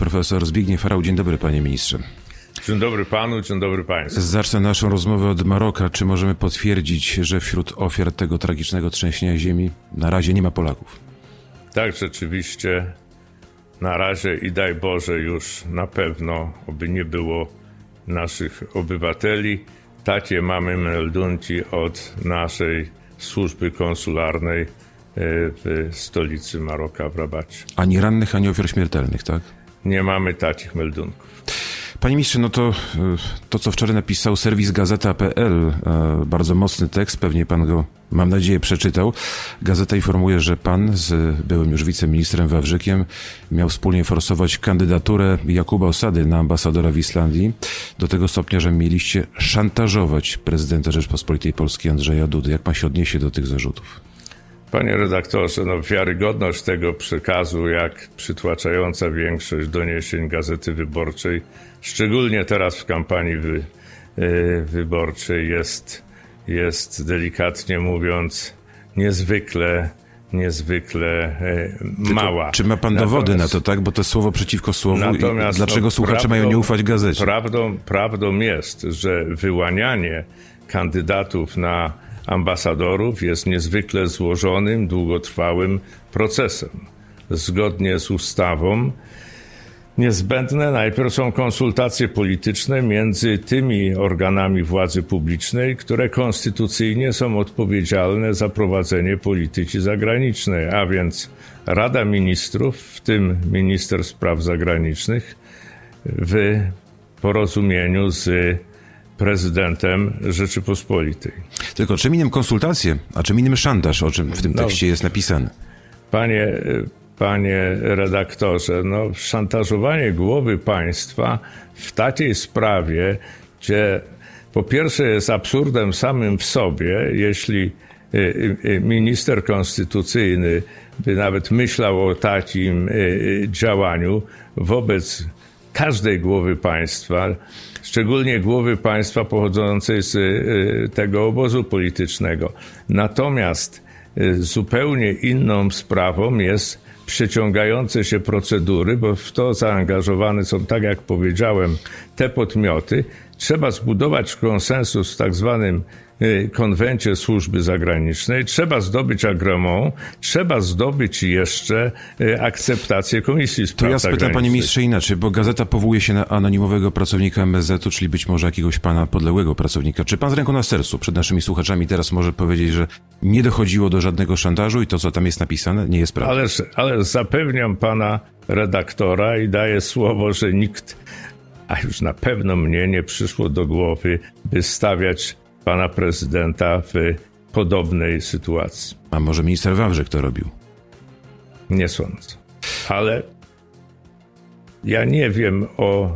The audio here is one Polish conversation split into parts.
Profesor Zbigniew Rał. Dzień dobry, panie ministrze. Dzień dobry panu, dzień dobry państwu. Zacznę naszą rozmowę od Maroka. Czy możemy potwierdzić, że wśród ofiar tego tragicznego trzęsienia ziemi na razie nie ma Polaków? Tak, rzeczywiście. Na razie i daj Boże już na pewno, oby nie było naszych obywateli. Takie mamy meldunki od naszej służby konsularnej e, w stolicy Maroka, w Rabacie. Ani rannych, ani ofiar śmiertelnych, tak? Nie mamy takich meldunków. Panie ministrze, no to, to co wczoraj napisał serwis gazeta.pl, e, bardzo mocny tekst, pewnie pan go, mam nadzieję, przeczytał. Gazeta informuje, że pan z byłym już wiceministrem Wawrzykiem miał wspólnie forsować kandydaturę Jakuba Osady na ambasadora w Islandii do tego stopnia, że mieliście szantażować prezydenta Rzeczpospolitej Polskiej Andrzeja Dudy. Jak pan się odniesie do tych zarzutów? Panie redaktorze, no wiarygodność tego przekazu, jak przytłaczająca większość doniesień Gazety Wyborczej, szczególnie teraz w kampanii wy, y, wyborczej, jest, jest delikatnie mówiąc niezwykle niezwykle y, mała. Czy ma pan natomiast, dowody na to, tak? Bo to słowo przeciwko słowu. Natomiast, dlaczego no, słuchacze prawdą, mają nie ufać gazecie? Prawdą, prawdą jest, że wyłanianie kandydatów na ambasadorów jest niezwykle złożonym, długotrwałym procesem. Zgodnie z ustawą, niezbędne najpierw są konsultacje polityczne między tymi organami władzy publicznej, które konstytucyjnie są odpowiedzialne za prowadzenie polityki zagranicznej, a więc Rada Ministrów, w tym minister spraw zagranicznych, w porozumieniu z prezydentem Rzeczypospolitej. Tylko czym innym konsultacje, a czym innym szantaż, o czym w tym no, tekście jest napisane? Panie, panie redaktorze, no, szantażowanie głowy państwa w takiej sprawie, gdzie po pierwsze jest absurdem samym w sobie, jeśli y, y, y, minister konstytucyjny by nawet myślał o takim działaniu wobec każdej głowy państwa, szczególnie głowy państwa pochodzącej z y, tego obozu politycznego. Natomiast y, zupełnie inną sprawą jest przeciągające się procedury, bo w to zaangażowane są, tak jak powiedziałem, te podmioty. Trzeba zbudować konsensus w tak zwanym konwencie służby zagranicznej, trzeba zdobyć agremą, trzeba zdobyć jeszcze y, akceptację Komisji Spraw To ja spytam panie ministrze inaczej, bo gazeta powołuje się na anonimowego pracownika MSZ-u, czyli być może jakiegoś pana podległego pracownika. Czy pan z ręką na sercu przed naszymi słuchaczami teraz może powiedzieć, że nie dochodziło do żadnego szantażu i to, co tam jest napisane, nie jest prawdą? Ależ, ale zapewniam pana redaktora i daję słowo, że nikt a już na pewno mnie nie przyszło do głowy, by stawiać pana prezydenta w podobnej sytuacji. A może minister Wawrzyk to robił? Nie sądzę. Ale ja nie wiem o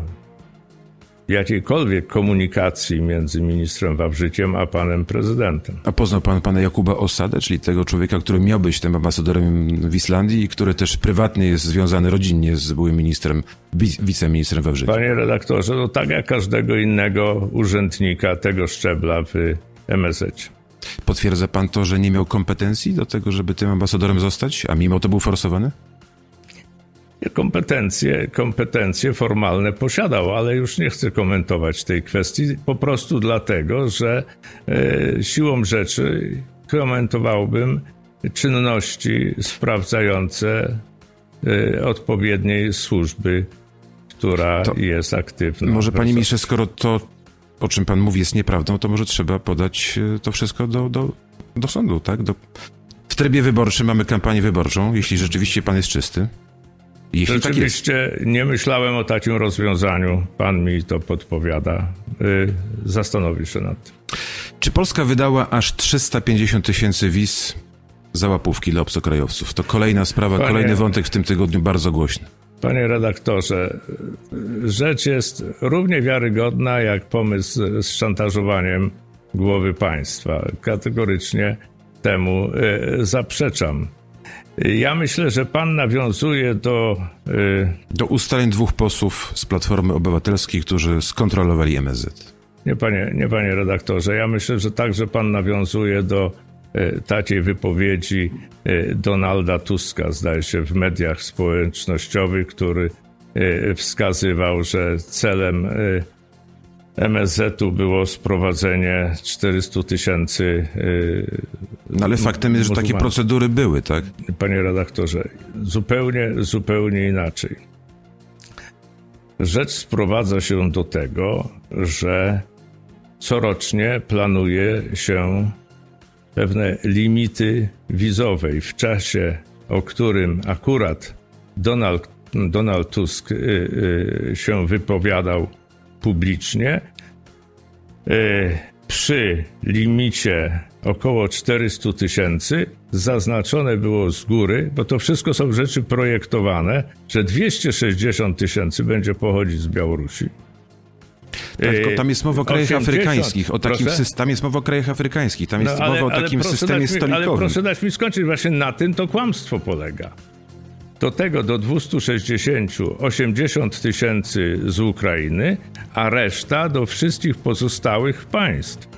jakiejkolwiek komunikacji między ministrem Wawrzykiem a panem prezydentem. A poznał pan pana Jakuba Osadę, czyli tego człowieka, który miał być tym ambasadorem w Islandii i który też prywatnie jest związany rodzinnie z byłym ministrem, wiceministrem Wawrzykiem? Panie redaktorze, no tak jak każdego innego urzędnika tego szczebla w MSZ. Potwierdza pan to, że nie miał kompetencji do tego, żeby tym ambasadorem zostać, a mimo to był forsowany? Kompetencje, kompetencje formalne posiadał, ale już nie chcę komentować tej kwestii, po prostu dlatego, że e, siłą rzeczy komentowałbym czynności sprawdzające e, odpowiedniej służby, która to jest aktywna. Może panie ministrze, skoro to, o czym pan mówi, jest nieprawdą, to może trzeba podać e, to wszystko do, do, do sądu, tak? Do... W trybie wyborczym mamy kampanię wyborczą, jeśli rzeczywiście pan jest czysty. Jeśli Rzeczywiście tak nie myślałem o takim rozwiązaniu. Pan mi to podpowiada. Yy, zastanowię się nad tym. Czy Polska wydała aż 350 tysięcy wiz za łapówki dla obcokrajowców? To kolejna sprawa, Panie, kolejny wątek w tym tygodniu bardzo głośny. Panie redaktorze, rzecz jest równie wiarygodna jak pomysł z szantażowaniem głowy państwa. Kategorycznie temu y, zaprzeczam. Ja myślę, że pan nawiązuje do. Yy... Do ustaleń dwóch posłów z Platformy Obywatelskiej, którzy skontrolowali MSZ. Nie panie, nie, panie redaktorze. Ja myślę, że także pan nawiązuje do y, takiej wypowiedzi y, Donalda Tuska, zdaje się, w mediach społecznościowych, który wskazywał, że celem MSZ-u było sprowadzenie 400 tysięcy. No ale faktem jest, że takie procedury były, tak? Panie redaktorze, zupełnie, zupełnie inaczej. Rzecz sprowadza się do tego, że corocznie planuje się pewne limity wizowej w czasie, o którym akurat Donald, Donald Tusk y, y, się wypowiadał publicznie. Y, przy limicie około 400 tysięcy zaznaczone było z góry, bo to wszystko są rzeczy projektowane, że 260 tysięcy będzie pochodzić z Białorusi. Tak, tylko tam jest mowa o krajach 80, afrykańskich, o takim tam jest mowa o krajach afrykańskich, tam jest no, ale, mowa o takim systemie mi, stolikowym. Ale proszę dać mi skończyć, właśnie na tym to kłamstwo polega. Do tego do 260 80 tysięcy z Ukrainy, a reszta do wszystkich pozostałych państw.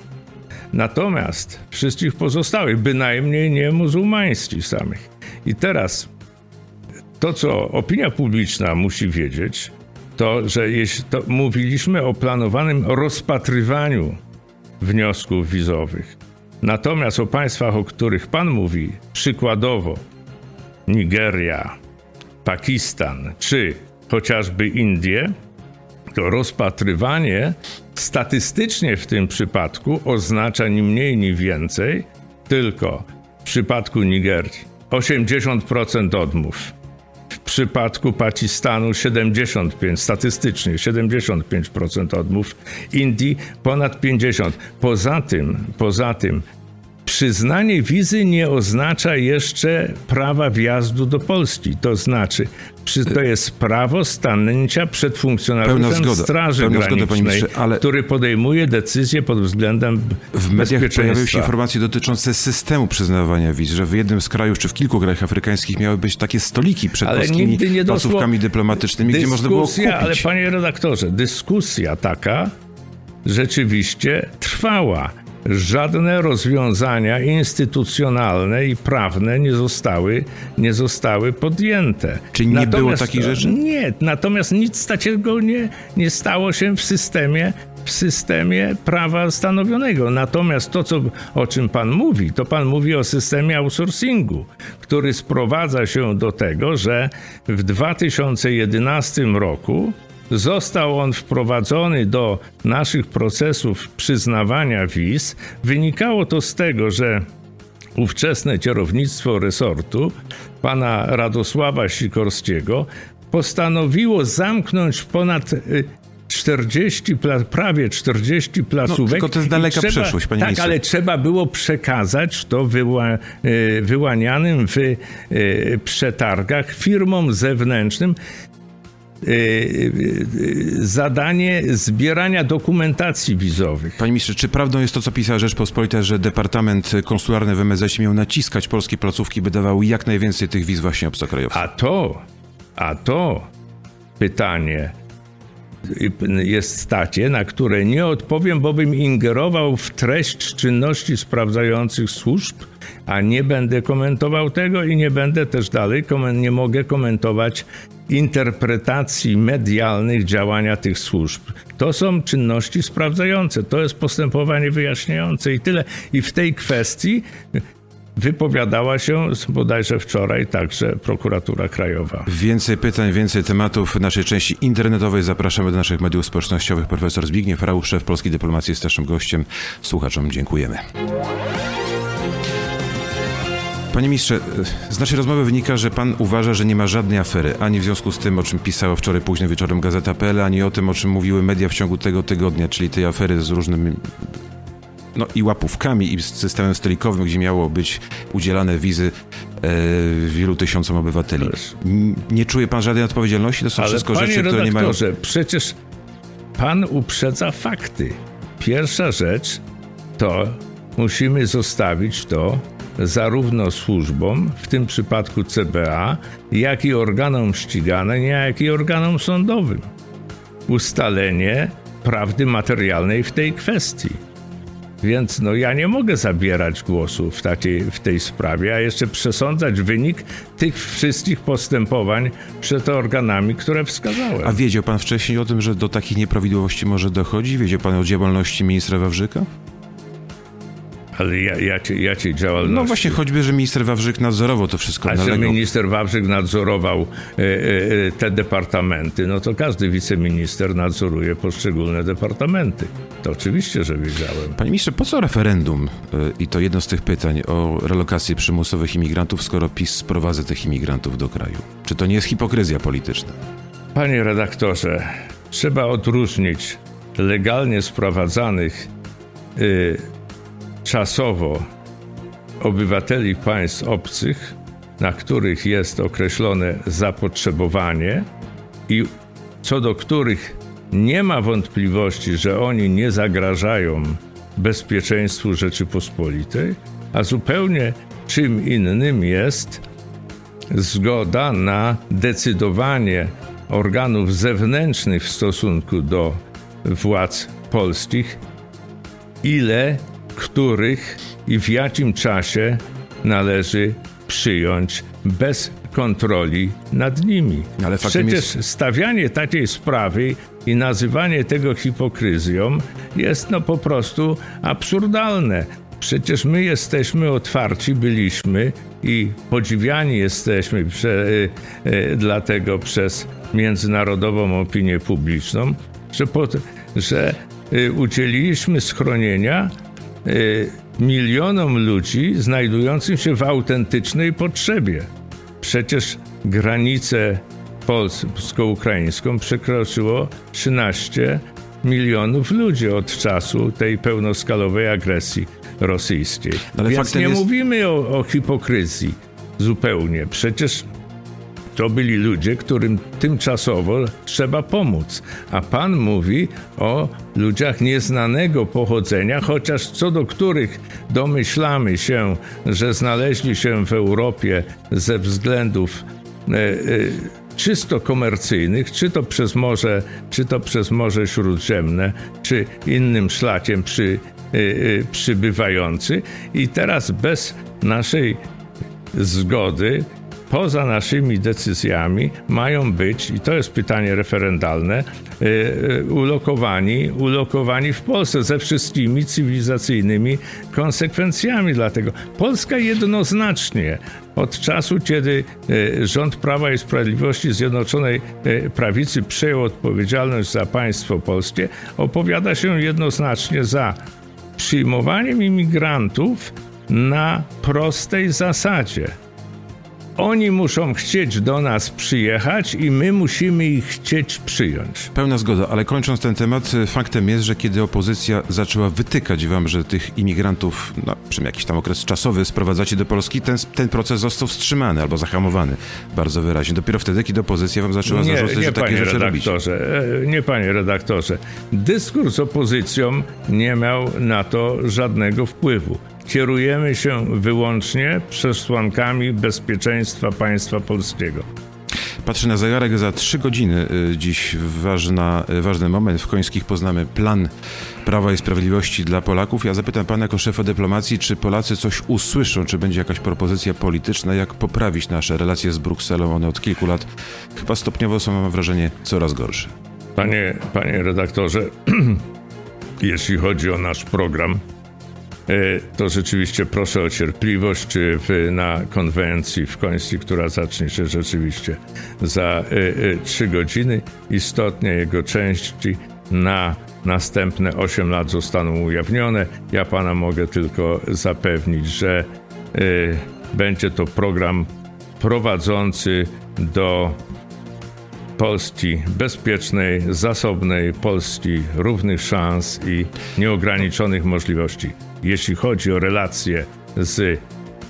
Natomiast wszystkich pozostałych, bynajmniej nie muzułmańskich samych. I teraz to, co opinia publiczna musi wiedzieć, to, że jeśli to mówiliśmy o planowanym rozpatrywaniu wniosków wizowych. Natomiast o państwach, o których Pan mówi, przykładowo Nigeria, Pakistan czy chociażby Indie, to rozpatrywanie statystycznie w tym przypadku oznacza ni mniej, ni więcej, tylko w przypadku Nigerii 80% odmów, w przypadku Pakistanu 75, statystycznie 75% odmów, Indii ponad 50. Poza tym, poza tym Przyznanie wizy nie oznacza jeszcze prawa wjazdu do Polski. To znaczy, to jest prawo stanęcia przed funkcjonariuszem zgoda, Straży Granicznej, zgoda, ale który podejmuje decyzję pod względem W mediach pojawiły się informacje dotyczące systemu przyznawania wiz, że w jednym z krajów, czy w kilku krajach afrykańskich miały być takie stoliki przed ale polskimi placówkami dyplomatycznymi, gdzie można było kupić. Ale panie redaktorze, dyskusja taka rzeczywiście trwała żadne rozwiązania instytucjonalne i prawne nie zostały, nie zostały podjęte. Czy nie natomiast, było takich rzeczy? Nie, natomiast nic takiego nie, nie stało się w systemie w systemie prawa stanowionego. Natomiast to, co, o czym Pan mówi, to Pan mówi o systemie outsourcingu, który sprowadza się do tego, że w 2011 roku Został on wprowadzony do naszych procesów przyznawania wiz. Wynikało to z tego, że ówczesne kierownictwo resortu, pana Radosława Sikorskiego, postanowiło zamknąć ponad 40, y, prawie 40 placówek. No, tylko to jest daleka trzeba, przyszłość, panie Tak, ministrze. ale trzeba było przekazać to wyła, y, wyłanianym w y, przetargach firmom zewnętrznym zadanie zbierania dokumentacji wizowych. Panie ministrze, czy prawdą jest to, co pisała Rzeczpospolita, że Departament Konsularny w MSZ miał naciskać polskie placówki, by dawały jak najwięcej tych wiz właśnie obcokrajowców? A to, a to pytanie jest takie, na które nie odpowiem, bo bym ingerował w treść czynności sprawdzających służb, a nie będę komentował tego i nie będę też dalej, nie mogę komentować interpretacji medialnych działania tych służb. To są czynności sprawdzające, to jest postępowanie wyjaśniające i tyle. I w tej kwestii wypowiadała się bodajże wczoraj także prokuratura krajowa. Więcej pytań, więcej tematów w naszej części internetowej. Zapraszamy do naszych mediów społecznościowych. Profesor Zbigniew Rauch, szef Polskiej Dyplomacji jest naszym gościem. Słuchaczom dziękujemy. Panie ministrze, z naszej rozmowy wynika, że pan uważa, że nie ma żadnej afery, ani w związku z tym, o czym pisała wczoraj późnym wieczorem Gazeta.pl, ani o tym, o czym mówiły media w ciągu tego tygodnia, czyli tej afery z różnymi no i łapówkami, i systemem stolikowym, gdzie miało być udzielane wizy e, wielu tysiącom obywateli. Nie czuje pan żadnej odpowiedzialności? To są Ale wszystko rzeczy, które nie mają... przecież pan uprzedza fakty. Pierwsza rzecz to musimy zostawić to zarówno służbom, w tym przypadku CBA, jak i organom ścigania, jak i organom sądowym. Ustalenie prawdy materialnej w tej kwestii. Więc no, ja nie mogę zabierać głosu w, takiej, w tej sprawie, a jeszcze przesądzać wynik tych wszystkich postępowań przed organami, które wskazałem. A wiedział pan wcześniej o tym, że do takich nieprawidłowości może dochodzić? Wiedział pan o działalności ministra Wawrzyka? Ale ja, jakiej, jakiej działalności? No właśnie, choćby, że minister Wawrzyk nadzorował to wszystko. A że minister Wawrzyk nadzorował e, e, te departamenty, no to każdy wiceminister nadzoruje poszczególne departamenty. To oczywiście, że wiedziałem. Panie ministrze, po co referendum? E, I to jedno z tych pytań o relokację przymusowych imigrantów, skoro PiS sprowadza tych imigrantów do kraju. Czy to nie jest hipokryzja polityczna? Panie redaktorze, trzeba odróżnić legalnie sprowadzanych czasowo obywateli państw obcych, na których jest określone zapotrzebowanie i co do których nie ma wątpliwości, że oni nie zagrażają bezpieczeństwu Rzeczypospolitej, a zupełnie czym innym jest zgoda na decydowanie organów zewnętrznych w stosunku do władz polskich, ile których i w jakim czasie należy przyjąć bez kontroli nad nimi. Ale Przecież jest... stawianie takiej sprawy i nazywanie tego hipokryzją jest no po prostu absurdalne. Przecież my jesteśmy otwarci, byliśmy i podziwiani jesteśmy prze, y, y, dlatego przez międzynarodową opinię publiczną, że, po, że y, udzieliliśmy schronienia milionom ludzi znajdującym się w autentycznej potrzebie. Przecież granicę polsko-ukraińską przekroczyło 13 milionów ludzi od czasu tej pełnoskalowej agresji rosyjskiej. Ale Więc nie jest... mówimy o, o hipokryzji zupełnie. Przecież to byli ludzie, którym tymczasowo trzeba pomóc. A Pan mówi o ludziach nieznanego pochodzenia, chociaż co do których domyślamy się, że znaleźli się w Europie ze względów e, e, czysto komercyjnych, czy to przez morze, czy to przez Morze Śródziemne, czy innym szlakiem przy, e, przybywający. I teraz bez naszej zgody poza naszymi decyzjami mają być, i to jest pytanie referendalne, y, y, ulokowani, ulokowani w Polsce ze wszystkimi cywilizacyjnymi konsekwencjami. Dlatego Polska jednoznacznie od czasu, kiedy y, rząd Prawa i Sprawiedliwości Zjednoczonej Prawicy przejął odpowiedzialność za państwo polskie, opowiada się jednoznacznie za przyjmowaniem imigrantów na prostej zasadzie oni muszą chcieć do nas przyjechać i my musimy ich chcieć przyjąć. Pełna zgoda, ale kończąc ten temat, faktem jest, że kiedy opozycja zaczęła wytykać wam, że tych imigrantów, no, przynajmniej jakiś tam okres czasowy sprowadzacie do Polski, ten, ten proces został wstrzymany albo zahamowany bardzo wyraźnie. Dopiero wtedy, kiedy opozycja wam zaczęła nie, zarzucać, nie, że takie rzeczy redaktorze, e, Nie, panie redaktorze. Dyskurs z opozycją nie miał na to żadnego wpływu kierujemy się wyłącznie przesłankami bezpieczeństwa państwa polskiego. Patrzę na zegarek za trzy godziny. Y, dziś ważna, y, ważny moment. W Końskich poznamy plan Prawa i Sprawiedliwości dla Polaków. Ja zapytam pana jako szefa dyplomacji, czy Polacy coś usłyszą, czy będzie jakaś propozycja polityczna, jak poprawić nasze relacje z Brukselą. One od kilku lat chyba stopniowo są, mam wrażenie, coraz gorsze. Panie, panie redaktorze, jeśli chodzi o nasz program, to rzeczywiście proszę o cierpliwość w, na konwencji w Końsci, która zacznie się rzeczywiście za e, e, trzy godziny. Istotnie jego części na następne 8 lat zostaną ujawnione. Ja pana mogę tylko zapewnić, że będzie to program prowadzący do Polski bezpiecznej, zasobnej, Polski równych szans i nieograniczonych możliwości jeśli chodzi o relacje z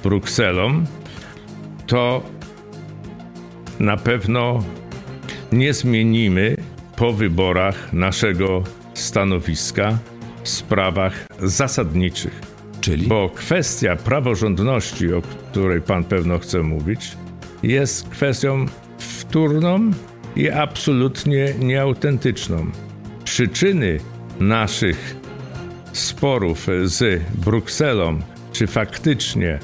Brukselą, to na pewno nie zmienimy po wyborach naszego stanowiska w sprawach zasadniczych. Czyli? Bo kwestia praworządności, o której pan pewno chce mówić, jest kwestią wtórną i absolutnie nieautentyczną. Przyczyny naszych sporów z Brukselą, czy faktycznie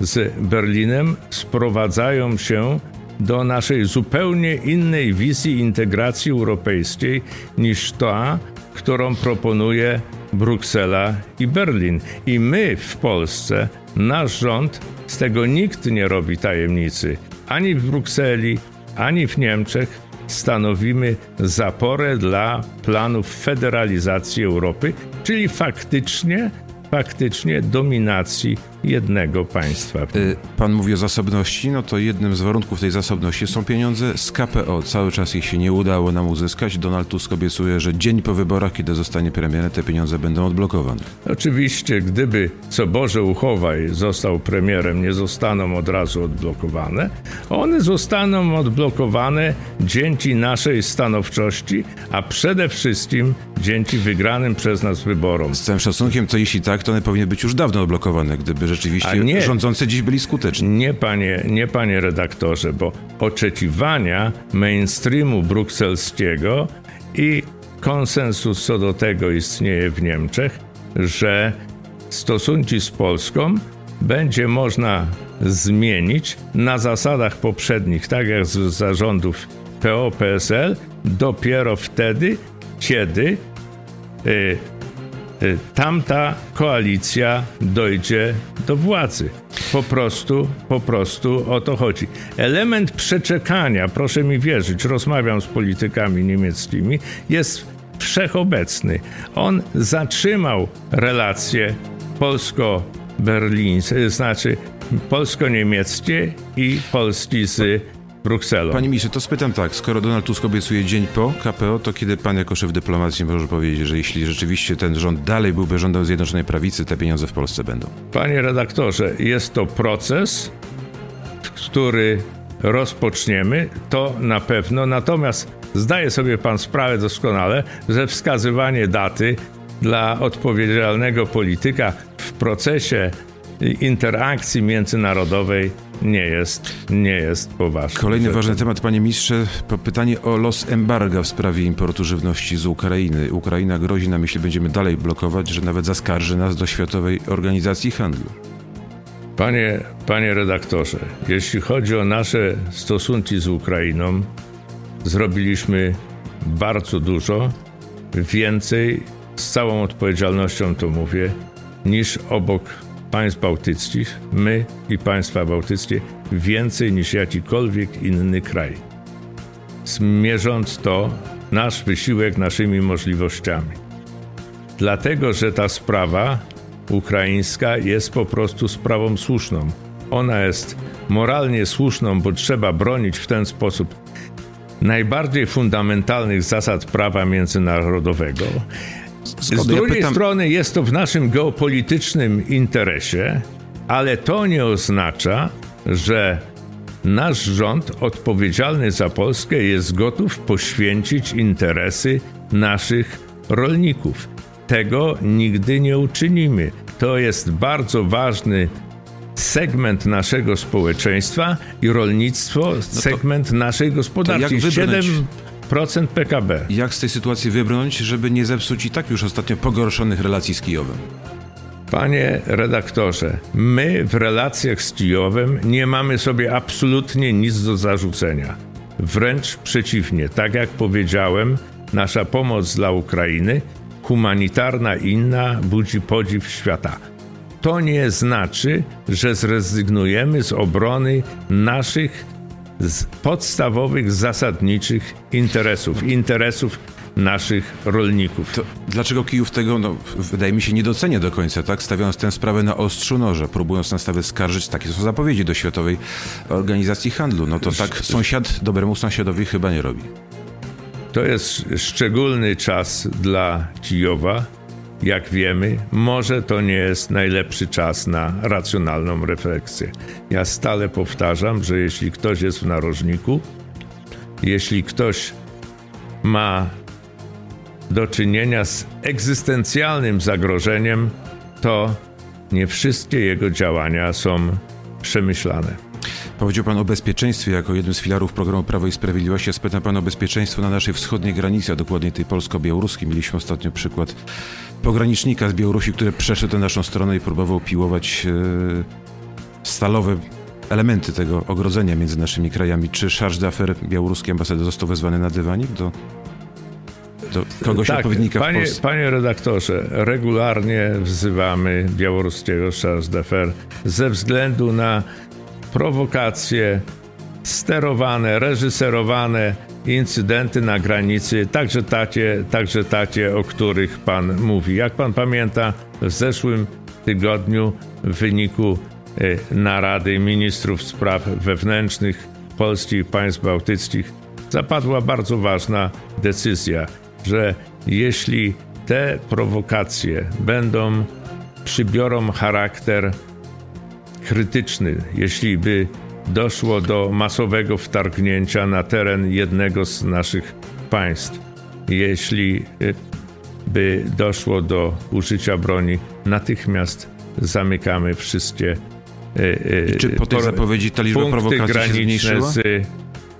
z Berlinem, sprowadzają się do naszej zupełnie innej wizji integracji europejskiej niż ta, którą proponuje Bruksela i Berlin. I my w Polsce, nasz rząd, z tego nikt nie robi tajemnicy, ani w Brukseli, ani w Niemczech, stanowimy zaporę dla planów federalizacji Europy, czyli faktycznie, faktycznie dominacji jednego państwa. Y, pan mówi o zasobności, no to jednym z warunków tej zasobności są pieniądze z KPO. Cały czas ich się nie udało nam uzyskać. Donald Tusk obiecuje, że dzień po wyborach, kiedy zostanie premierem, te pieniądze będą odblokowane. Oczywiście, gdyby co Boże uchowaj został premierem, nie zostaną od razu odblokowane. One zostaną odblokowane dzięki naszej stanowczości, a przede wszystkim dzięki wygranym przez nas wyborom. Z całym szacunkiem, to jeśli tak, to one powinny być już dawno odblokowane, gdyby rzeczywiście nie, rządzący dziś byli skuteczni. Nie panie, nie, panie redaktorze, bo oczekiwania mainstreamu brukselskiego i konsensus co do tego istnieje w Niemczech, że stosunki z Polską będzie można zmienić na zasadach poprzednich, tak jak z zarządów PO-PSL, dopiero wtedy, kiedy Y, tamta koalicja dojdzie do władzy. Po prostu, po prostu o to chodzi. Element przeczekania, proszę mi wierzyć, rozmawiam z politykami niemieckimi, jest wszechobecny. On zatrzymał relacje polsko-berlińskie, znaczy polsko-niemieckie i Polski z Brukselą. Panie ministrze, to spytam tak, skoro Donald Tusk obiecuje dzień po KPO, to kiedy pan jako szef dyplomacji może powiedzieć, że jeśli rzeczywiście ten rząd dalej byłby rządem Zjednoczonej Prawicy, te pieniądze w Polsce będą? Panie redaktorze, jest to proces, który rozpoczniemy, to na pewno. Natomiast zdaje sobie pan sprawę doskonale, że wskazywanie daty dla odpowiedzialnego polityka w procesie interakcji międzynarodowej nie jest, nie jest poważny. Kolejny ważny temat, panie ministrze, pytanie o los embarga w sprawie importu żywności z Ukrainy. Ukraina grozi nam, jeśli będziemy dalej blokować, że nawet zaskarży nas do Światowej Organizacji Handlu. Panie, panie redaktorze, jeśli chodzi o nasze stosunki z Ukrainą, zrobiliśmy bardzo dużo, więcej, z całą odpowiedzialnością to mówię, niż obok państw bałtyckich, my i państwa bałtyckie, więcej niż jakikolwiek inny kraj. Zmierząc to nasz wysiłek naszymi możliwościami. Dlatego, że ta sprawa ukraińska jest po prostu sprawą słuszną. Ona jest moralnie słuszną, bo trzeba bronić w ten sposób najbardziej fundamentalnych zasad prawa międzynarodowego. Z drugiej ja pytam... strony jest to w naszym geopolitycznym interesie, ale to nie oznacza, że nasz rząd odpowiedzialny za Polskę jest gotów poświęcić interesy naszych rolników. Tego nigdy nie uczynimy. To jest bardzo ważny segment naszego społeczeństwa i rolnictwo, no segment naszej gospodarki. 7 procent PKB. Jak z tej sytuacji wybrnąć, żeby nie zepsuć i tak już ostatnio pogorszonych relacji z Kijowem? Panie redaktorze, my w relacjach z Kijowem nie mamy sobie absolutnie nic do zarzucenia. Wręcz przeciwnie, tak jak powiedziałem, nasza pomoc dla Ukrainy, humanitarna i inna, budzi podziw świata. To nie znaczy, że zrezygnujemy z obrony naszych z podstawowych, zasadniczych interesów, interesów naszych rolników. To dlaczego Kijów tego, no, wydaje mi się, nie docenia do końca, tak? Stawiając tę sprawę na ostrzu noża, próbując nas nawet skarżyć, takie są zapowiedzi do Światowej Organizacji Handlu. No to tak sąsiad dobremu sąsiadowi chyba nie robi. To jest szczególny czas dla Kijowa, jak wiemy, może to nie jest najlepszy czas na racjonalną refleksję. Ja stale powtarzam, że jeśli ktoś jest w narożniku, jeśli ktoś ma do czynienia z egzystencjalnym zagrożeniem, to nie wszystkie jego działania są przemyślane. Powiedział Pan o bezpieczeństwie jako jednym z filarów programu Prawo i Sprawiedliwość. Ja spytam Pan o bezpieczeństwo na naszej wschodniej granicy, a dokładnie tej polsko-białoruskiej. Mieliśmy ostatnio przykład pogranicznika z Białorusi, który przeszedł na naszą stronę i próbował piłować e, stalowe elementy tego ogrodzenia między naszymi krajami. Czy charge d'affaires białoruskiej ambasady został wezwany na dywanik do, kogoś tak, odpowiednika panie, w Polsce? Panie redaktorze, regularnie wzywamy białoruskiego charge d'affaires ze względu na prowokacje sterowane, reżyserowane incydenty na granicy, także tacie, także tacie, o których pan mówi. Jak pan pamięta, w zeszłym tygodniu w wyniku Y, narady ministrów spraw wewnętrznych Polski i państw bałtyckich zapadła bardzo ważna decyzja, że jeśli te prowokacje będą przybiorą charakter krytyczny, jeśli by doszło do masowego wtargnięcia na teren jednego z naszych państw, jeśli y, by doszło do użycia broni, natychmiast zamykamy wszystkie i czy po tej zapowiedzi ta liczba prowokacji się zmniejszyła? Z,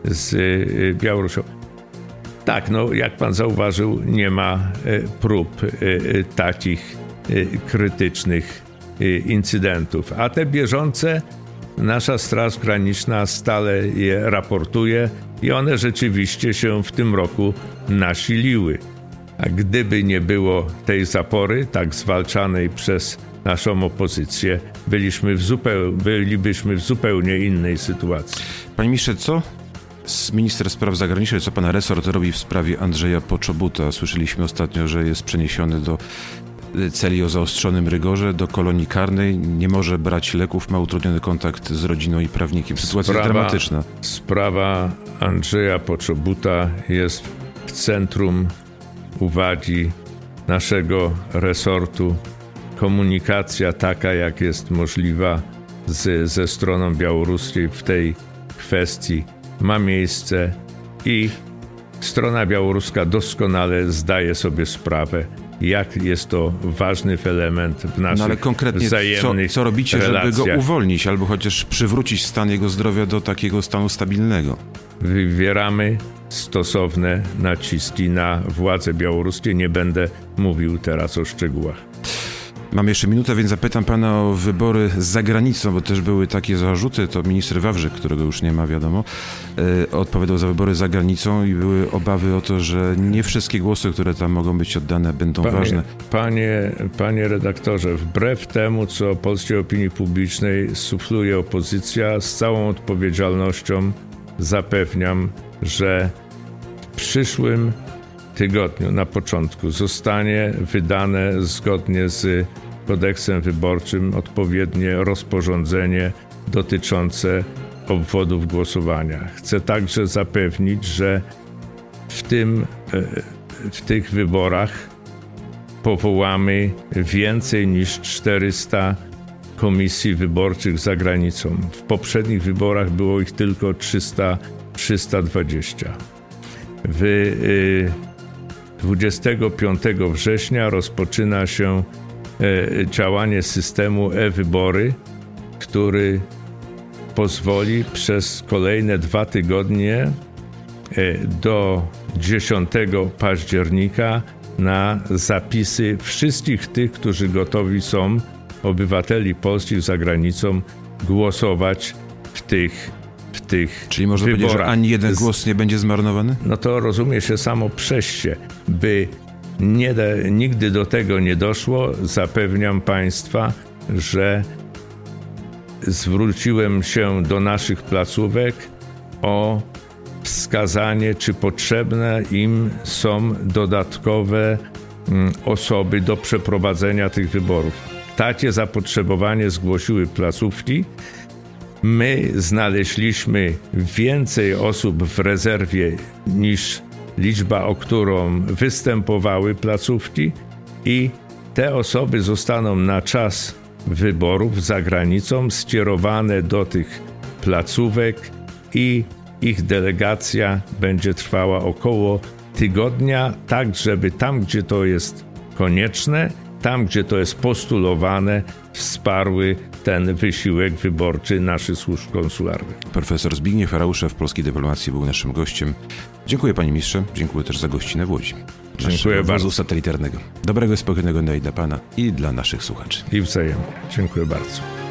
z y, Białorusią. Tak, no jak pan zauważył, nie ma y, prób y, takich krytycznych incydentów. A te bieżące nasza Straż Graniczna stale je raportuje i one rzeczywiście się w tym roku nasiliły. A gdyby nie było tej zapory, tak zwalczanej przez naszą opozycję, byliśmy w zupeł, bylibyśmy w zupełnie innej sytuacji. Panie ministrze, co minister spraw zagranicznych, co pana resort robi w sprawie Andrzeja Poczobuta? Słyszeliśmy ostatnio, że jest przeniesiony do y, celi o zaostrzonym rygorze, do kolonii karnej, nie może brać leków, ma utrudniony kontakt z rodziną i prawnikiem. Sytuacja sprawa, jest dramatyczna. Sprawa Andrzeja Poczobuta jest w centrum uwagi naszego resortu komunikacja taka, jak jest możliwa z, ze stroną białoruskiej w tej kwestii ma miejsce i strona białoruska doskonale zdaje sobie sprawę, jak jest to ważny element w naszych no ale konkretnie wzajemnych co, co robicie, relacjach. żeby go uwolnić albo chociaż przywrócić stan jego zdrowia do takiego stanu stabilnego? Wywieramy stosowne naciski na władze białoruskie. Nie będę mówił teraz o szczegółach. Mam jeszcze minutę, więc zapytam pana o wybory za granicą, bo też były takie zarzuty. To minister Wawrzyk, którego już nie ma, wiadomo, e, odpowiadał za wybory za granicą i były obawy o to, że nie wszystkie głosy, które tam mogą być oddane, będą panie, ważne. Panie, panie redaktorze, wbrew temu, co polskiej opinii publicznej sufluje opozycja, z całą odpowiedzialnością zapewniam, że w przyszłym tygodniu na początku zostanie wydane zgodnie z kodeksem wyborczym odpowiednie rozporządzenie dotyczące obwodów głosowania. Chcę także zapewnić, że w, tym, e, w tych wyborach powołamy więcej niż 400 komisji wyborczych za granicą. W poprzednich wyborach było ich tylko 300, 320. W 25 września rozpoczyna się działanie systemu e-wybory, który pozwoli przez kolejne dwa tygodnie e, do 10 października na zapisy wszystkich tych, którzy gotowi są, obywateli polskich za granicą, głosować w tych w tych Czyli można wyborach. powiedzieć, że ani jeden głos nie będzie zmarnowany? No to rozumie się samo przejście, by nie nigdy do tego nie doszło. Zapewniam Państwa, że zwróciłem się do naszych placówek o wskazanie, czy potrzebne im są dodatkowe mm, osoby do przeprowadzenia tych wyborów. Takie zapotrzebowanie zgłosiły placówki. My znaleźliśmy więcej osób w rezerwie niż liczba, o którą występowały placówki, i te osoby zostaną na czas wyborów za granicą skierowane do tych placówek i ich delegacja będzie trwała około tygodnia, tak żeby tam, gdzie to jest konieczne tam gdzie to jest postulowane, wsparły ten wysiłek wyborczy naszych służb konsularnych. Profesor Zbigniew Arałuszew, Polskiej Dyplomacji, był naszym gościem. Dziękuję panie ministrze, dziękuję też za gościnę w Łodzi. Dziękuję bardzo. satelitarnego. Dobrego, spokojnego dnia i dla pana i dla naszych słuchaczy. I wzajemnie. Dziękuję bardzo.